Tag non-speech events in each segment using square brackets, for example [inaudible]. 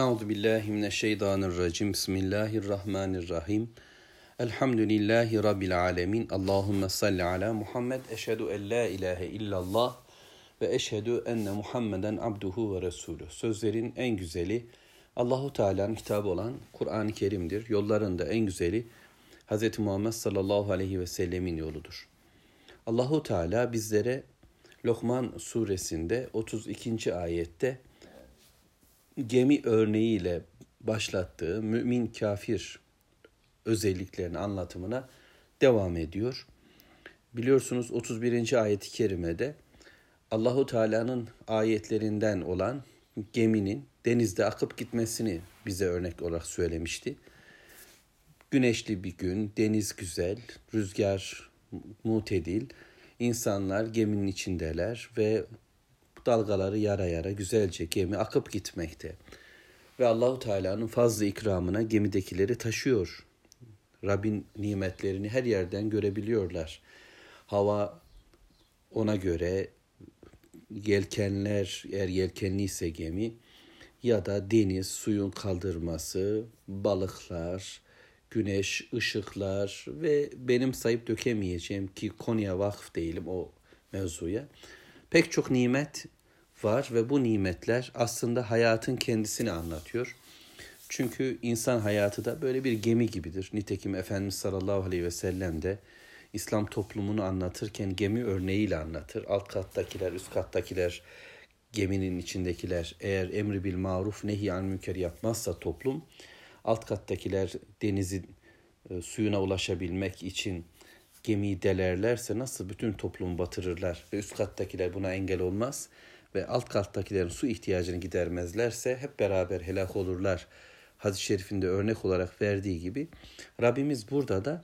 Euzu billahi mineşşeytanirracim. Bismillahirrahmanirrahim. Elhamdülillahi rabbil alamin. Allahumme salli ala Muhammed. Eşhedü en la ilahe illallah ve eşhedü enne Muhammeden abduhu ve resulü. Sözlerin en güzeli Allahu Teala'nın kitabı olan Kur'an-ı Kerim'dir. Yollarında en güzeli Hz. Muhammed sallallahu aleyhi ve sellemin yoludur. Allahu Teala bizlere Lokman suresinde 32. ayette gemi örneğiyle başlattığı mümin kafir özelliklerini anlatımına devam ediyor. Biliyorsunuz 31. ayet-i kerimede Allahu Teala'nın ayetlerinden olan geminin denizde akıp gitmesini bize örnek olarak söylemişti. Güneşli bir gün, deniz güzel, rüzgar mutedil, insanlar geminin içindeler ve dalgaları yara yara güzelce gemi akıp gitmekte. Ve Allahu Teala'nın fazla ikramına gemidekileri taşıyor. Rabbin nimetlerini her yerden görebiliyorlar. Hava ona göre yelkenler eğer yelkenliyse gemi ya da deniz suyun kaldırması, balıklar, güneş, ışıklar ve benim sayıp dökemeyeceğim ki Konya vakıf değilim o mevzuya. Pek çok nimet var ve bu nimetler aslında hayatın kendisini anlatıyor. Çünkü insan hayatı da böyle bir gemi gibidir. Nitekim Efendimiz sallallahu aleyhi ve sellem de İslam toplumunu anlatırken gemi örneğiyle anlatır. Alt kattakiler, üst kattakiler, geminin içindekiler eğer emri bil maruf nehi an münker yapmazsa toplum alt kattakiler denizin e, suyuna ulaşabilmek için gemiyi delerlerse nasıl bütün toplumu batırırlar ve üst kattakiler buna engel olmaz ve alt kattakilerin su ihtiyacını gidermezlerse hep beraber helak olurlar. Hadis-i şerifinde örnek olarak verdiği gibi Rabbimiz burada da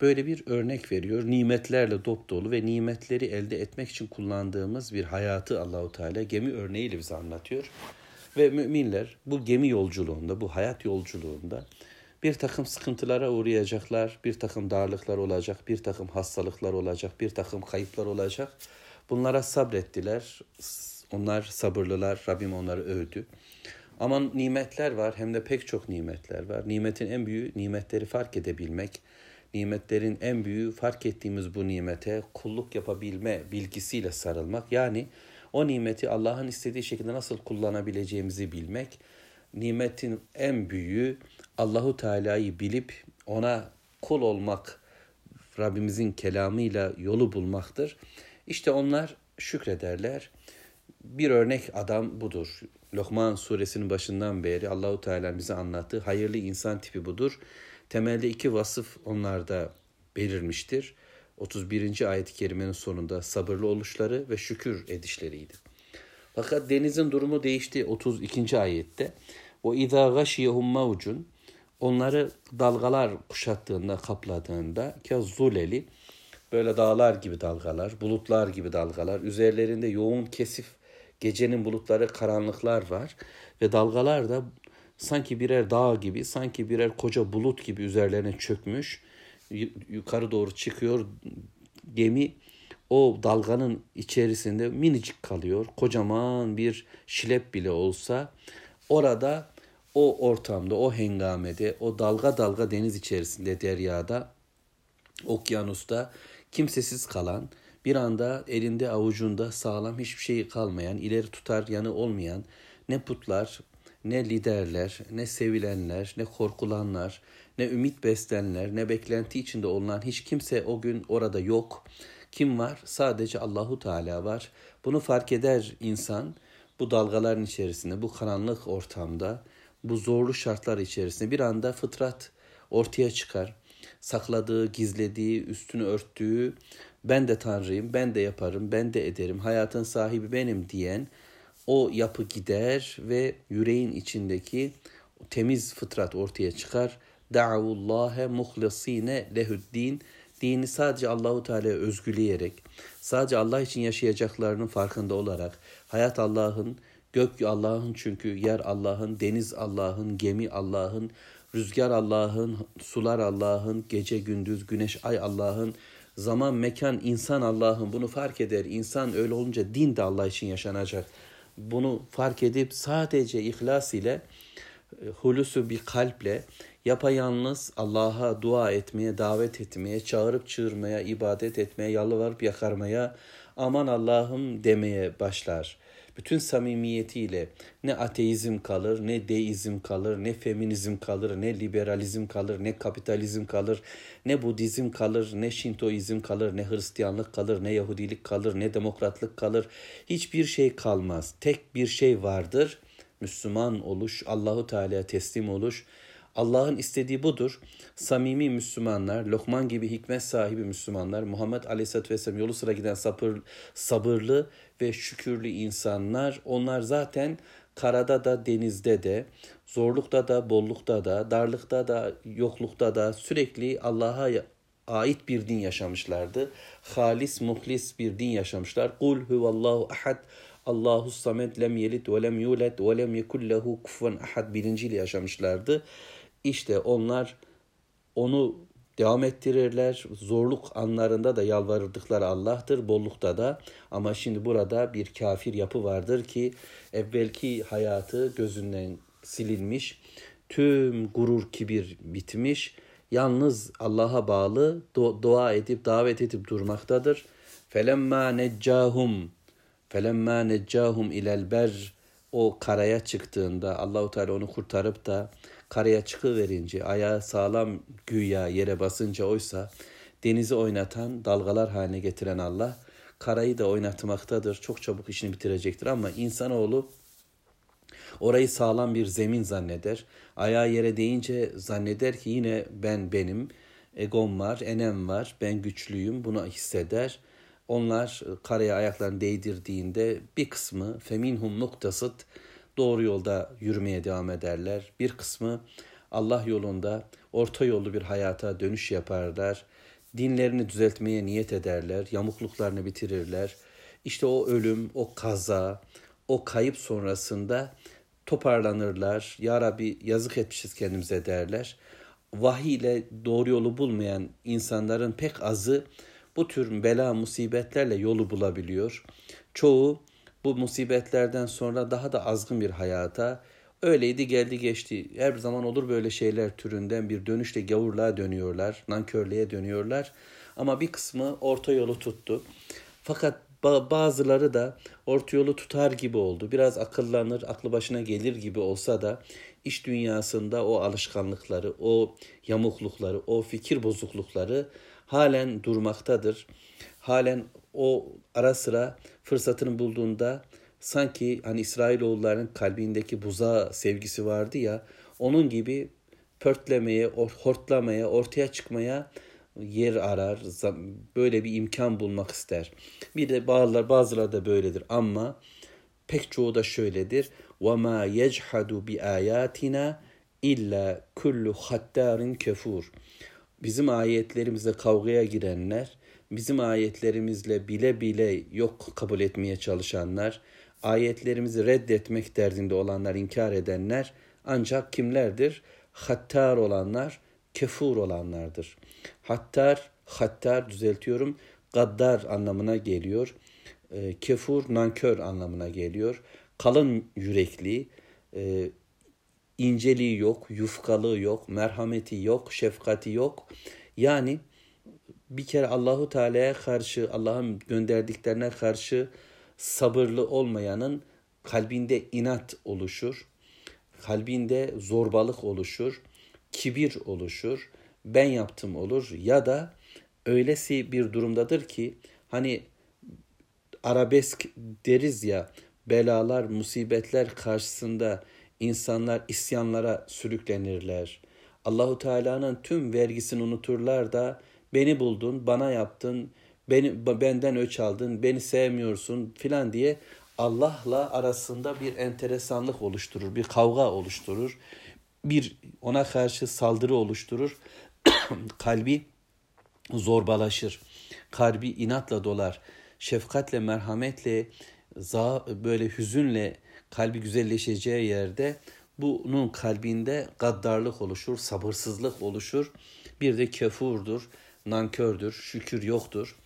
böyle bir örnek veriyor. Nimetlerle dop dolu ve nimetleri elde etmek için kullandığımız bir hayatı Allahu Teala gemi örneğiyle bize anlatıyor. Ve müminler bu gemi yolculuğunda, bu hayat yolculuğunda bir takım sıkıntılara uğrayacaklar, bir takım darlıklar olacak, bir takım hastalıklar olacak, bir takım kayıplar olacak. Bunlara sabrettiler. Onlar sabırlılar. Rabbim onları övdü. Ama nimetler var hem de pek çok nimetler var. Nimetin en büyüğü nimetleri fark edebilmek. Nimetlerin en büyüğü fark ettiğimiz bu nimete kulluk yapabilme bilgisiyle sarılmak. Yani o nimeti Allah'ın istediği şekilde nasıl kullanabileceğimizi bilmek. Nimetin en büyüğü Allahu Teala'yı bilip ona kul olmak, Rabbimizin kelamıyla yolu bulmaktır. İşte onlar şükrederler. Bir örnek adam budur. Lokman suresinin başından beri Allahu Teala bize anlattığı hayırlı insan tipi budur. Temelde iki vasıf onlarda belirmiştir. 31. ayet-i kerimenin sonunda sabırlı oluşları ve şükür edişleriydi. Fakat denizin durumu değişti 32. ayette. O izâ gâşiyehum mevcun onları dalgalar kuşattığında, kapladığında ki zuleli böyle dağlar gibi dalgalar, bulutlar gibi dalgalar, üzerlerinde yoğun kesif gecenin bulutları karanlıklar var ve dalgalar da sanki birer dağ gibi, sanki birer koca bulut gibi üzerlerine çökmüş, yukarı doğru çıkıyor. Gemi o dalganın içerisinde minicik kalıyor. Kocaman bir şilep bile olsa orada o ortamda, o hengamede, o dalga dalga deniz içerisinde, deryada, okyanusta kimsesiz kalan, bir anda elinde avucunda sağlam hiçbir şey kalmayan, ileri tutar yanı olmayan ne putlar, ne liderler, ne sevilenler, ne korkulanlar, ne ümit beslenler, ne beklenti içinde olunan hiç kimse o gün orada yok. Kim var? Sadece Allahu Teala var. Bunu fark eder insan bu dalgaların içerisinde, bu karanlık ortamda, bu zorlu şartlar içerisinde bir anda fıtrat ortaya çıkar. Sakladığı, gizlediği, üstünü örttüğü, ben de Tanrıyım, ben de yaparım, ben de ederim, hayatın sahibi benim diyen o yapı gider ve yüreğin içindeki temiz fıtrat ortaya çıkar. Da'avullâhe muhlisîne lehuddin. Dini sadece Allahu Teala'ya özgüleyerek, sadece Allah için yaşayacaklarının farkında olarak, hayat Allah'ın, gök Allah'ın çünkü yer Allah'ın, deniz Allah'ın, gemi Allah'ın, rüzgar Allah'ın, sular Allah'ın, gece gündüz, güneş ay Allah'ın, zaman mekan insan Allah'ın bunu fark eder. İnsan öyle olunca din de Allah için yaşanacak bunu fark edip sadece ihlas ile e, hulusu bir kalple yapayalnız Allah'a dua etmeye, davet etmeye, çağırıp çığırmaya, ibadet etmeye, yalvarıp yakarmaya, aman Allah'ım demeye başlar. Bütün samimiyetiyle ne ateizm kalır, ne deizm kalır, ne feminizm kalır, ne liberalizm kalır, ne kapitalizm kalır, ne Budizm kalır, ne Şintoizm kalır, ne Hristiyanlık kalır, ne Yahudilik kalır, ne demokratlık kalır. Hiçbir şey kalmaz. Tek bir şey vardır. Müslüman oluş, Allahu Teala'ya teslim oluş Allah'ın istediği budur. Samimi Müslümanlar, Lokman gibi hikmet sahibi Müslümanlar, Muhammed Aleyhisselatü Vesselam yolu sıra giden sabır, sabırlı ve şükürlü insanlar, onlar zaten karada da denizde de, zorlukta da, bollukta da, darlıkta da, yoklukta da sürekli Allah'a ait bir din yaşamışlardı. Halis, muhlis bir din yaşamışlar. Kul huvallahu ahad, Allahu samed lem yelid ve lem yulad ve lem yekul lehu ahad bilinciyle yaşamışlardı. İşte onlar onu devam ettirirler. Zorluk anlarında da yalvarırdıkları Allah'tır, bollukta da. Ama şimdi burada bir kafir yapı vardır ki evvelki hayatı gözünden silinmiş. Tüm gurur, kibir bitmiş. Yalnız Allah'a bağlı dua edip davet edip durmaktadır. Felemma neccahum felemma neccahum ilel ber o karaya çıktığında Allahu Teala onu kurtarıp da karaya çıkıverince ayağı sağlam güya yere basınca oysa denizi oynatan dalgalar haline getiren Allah karayı da oynatmaktadır. Çok çabuk işini bitirecektir ama insanoğlu orayı sağlam bir zemin zanneder. Ayağı yere değince zanneder ki yine ben benim, egom var, enem var, ben güçlüyüm bunu hisseder. Onlar karaya ayaklarını değdirdiğinde bir kısmı feminhum noktasıt doğru yolda yürümeye devam ederler. Bir kısmı Allah yolunda orta yollu bir hayata dönüş yaparlar. Dinlerini düzeltmeye niyet ederler, yamukluklarını bitirirler. İşte o ölüm, o kaza, o kayıp sonrasında toparlanırlar. Ya Rabbi yazık etmişiz kendimize derler. Vahiy ile doğru yolu bulmayan insanların pek azı bu tür bela musibetlerle yolu bulabiliyor. Çoğu bu musibetlerden sonra daha da azgın bir hayata öyleydi geldi geçti. Her zaman olur böyle şeyler türünden bir dönüşle gavurluğa dönüyorlar, nankörlüğe dönüyorlar. Ama bir kısmı orta yolu tuttu. Fakat bazıları da orta yolu tutar gibi oldu. Biraz akıllanır, aklı başına gelir gibi olsa da iş dünyasında o alışkanlıkları, o yamuklukları, o fikir bozuklukları halen durmaktadır. Halen o ara sıra fırsatını bulduğunda sanki hani İsrailoğulların kalbindeki buza sevgisi vardı ya onun gibi pörtlemeye, hortlamaya, ortaya çıkmaya yer arar, böyle bir imkan bulmak ister. Bir de bazılar bazıları da böyledir ama pek çoğu da şöyledir. وَمَا يَجْحَدُ بِآيَاتِنَا illa kullu hattarin kefur. Bizim ayetlerimizle kavgaya girenler, bizim ayetlerimizle bile bile yok kabul etmeye çalışanlar, ayetlerimizi reddetmek derdinde olanlar, inkar edenler ancak kimlerdir? Hattar olanlar, kefur olanlardır. Hattar, hattar düzeltiyorum, gaddar anlamına geliyor. E, kefur, nankör anlamına geliyor. Kalın yürekli, e, inceliği yok, yufkalığı yok, merhameti yok, şefkati yok. Yani bir kere Allahu Teala'ya karşı, Allah'ın gönderdiklerine karşı sabırlı olmayanın kalbinde inat oluşur. Kalbinde zorbalık oluşur, kibir oluşur, ben yaptım olur ya da öylesi bir durumdadır ki hani arabesk deriz ya belalar, musibetler karşısında insanlar isyanlara sürüklenirler. Allahu Teala'nın tüm vergisini unuturlar da beni buldun, bana yaptın, beni benden öç aldın, beni sevmiyorsun filan diye Allah'la arasında bir enteresanlık oluşturur, bir kavga oluşturur, bir ona karşı saldırı oluşturur. [clears throat] Kalbi zorbalaşır. Kalbi inatla dolar. Şefkatle, merhametle, böyle hüzünle kalbi güzelleşeceği yerde bunun kalbinde gaddarlık oluşur, sabırsızlık oluşur. Bir de kefurdur, nankördür, şükür yoktur.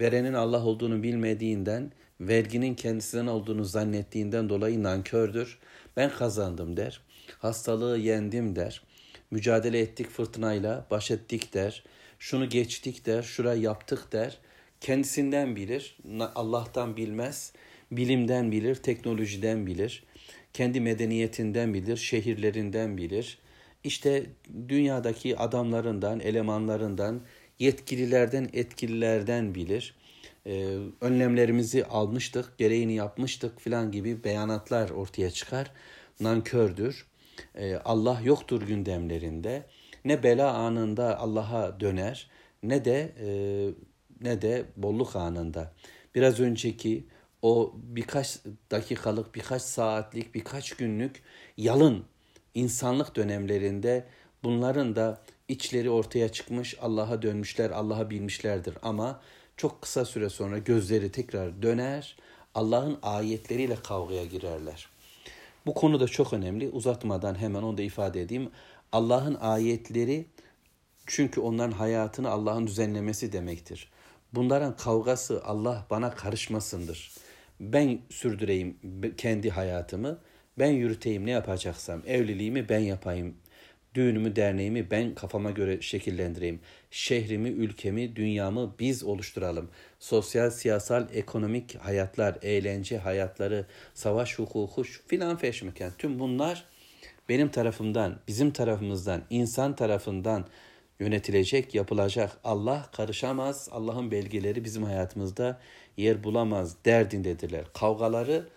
Verenin Allah olduğunu bilmediğinden Verginin kendisinden olduğunu zannettiğinden dolayı nankördür. Ben kazandım der. Hastalığı yendim der. Mücadele ettik fırtınayla, baş ettik der. Şunu geçtik der, şurayı yaptık der. Kendisinden bilir, Allah'tan bilmez. Bilimden bilir, teknolojiden bilir. Kendi medeniyetinden bilir, şehirlerinden bilir. İşte dünyadaki adamlarından, elemanlarından, yetkililerden, etkililerden bilir. Ee, önlemlerimizi almıştık, gereğini yapmıştık filan gibi beyanatlar ortaya çıkar. Nankördür. Ee, Allah yoktur gündemlerinde. Ne bela anında Allah'a döner ne de e, ne de bolluk anında. Biraz önceki o birkaç dakikalık, birkaç saatlik, birkaç günlük yalın insanlık dönemlerinde bunların da içleri ortaya çıkmış, Allah'a dönmüşler, Allah'a bilmişlerdir. Ama çok kısa süre sonra gözleri tekrar döner, Allah'ın ayetleriyle kavgaya girerler. Bu konu da çok önemli. Uzatmadan hemen onu da ifade edeyim. Allah'ın ayetleri çünkü onların hayatını Allah'ın düzenlemesi demektir. Bunların kavgası Allah bana karışmasındır. Ben sürdüreyim kendi hayatımı, ben yürüteyim ne yapacaksam, evliliğimi ben yapayım, düğünümü, derneğimi ben kafama göre şekillendireyim. Şehrimi, ülkemi, dünyamı biz oluşturalım. Sosyal, siyasal, ekonomik hayatlar, eğlence hayatları, savaş hukuku filan feşmeken tüm bunlar benim tarafımdan, bizim tarafımızdan, insan tarafından yönetilecek, yapılacak. Allah karışamaz. Allah'ın belgeleri bizim hayatımızda yer bulamaz derdindedirler. Kavgaları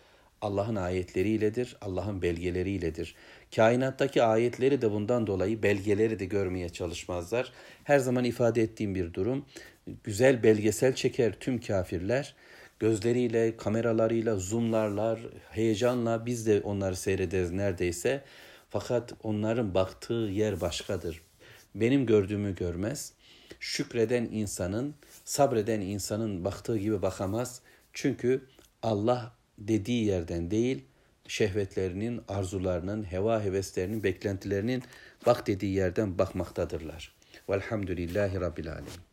Allah'ın ayetleriyledir, Allah'ın belgeleriyledir. Kainattaki ayetleri de bundan dolayı belgeleri de görmeye çalışmazlar. Her zaman ifade ettiğim bir durum. Güzel belgesel çeker tüm kafirler. Gözleriyle, kameralarıyla, zoomlarlar, heyecanla biz de onları seyrederiz neredeyse. Fakat onların baktığı yer başkadır. Benim gördüğümü görmez. Şükreden insanın, sabreden insanın baktığı gibi bakamaz. Çünkü Allah dediği yerden değil, şehvetlerinin, arzularının, heva heveslerinin, beklentilerinin bak dediği yerden bakmaktadırlar. Velhamdülillahi Rabbil Alemin.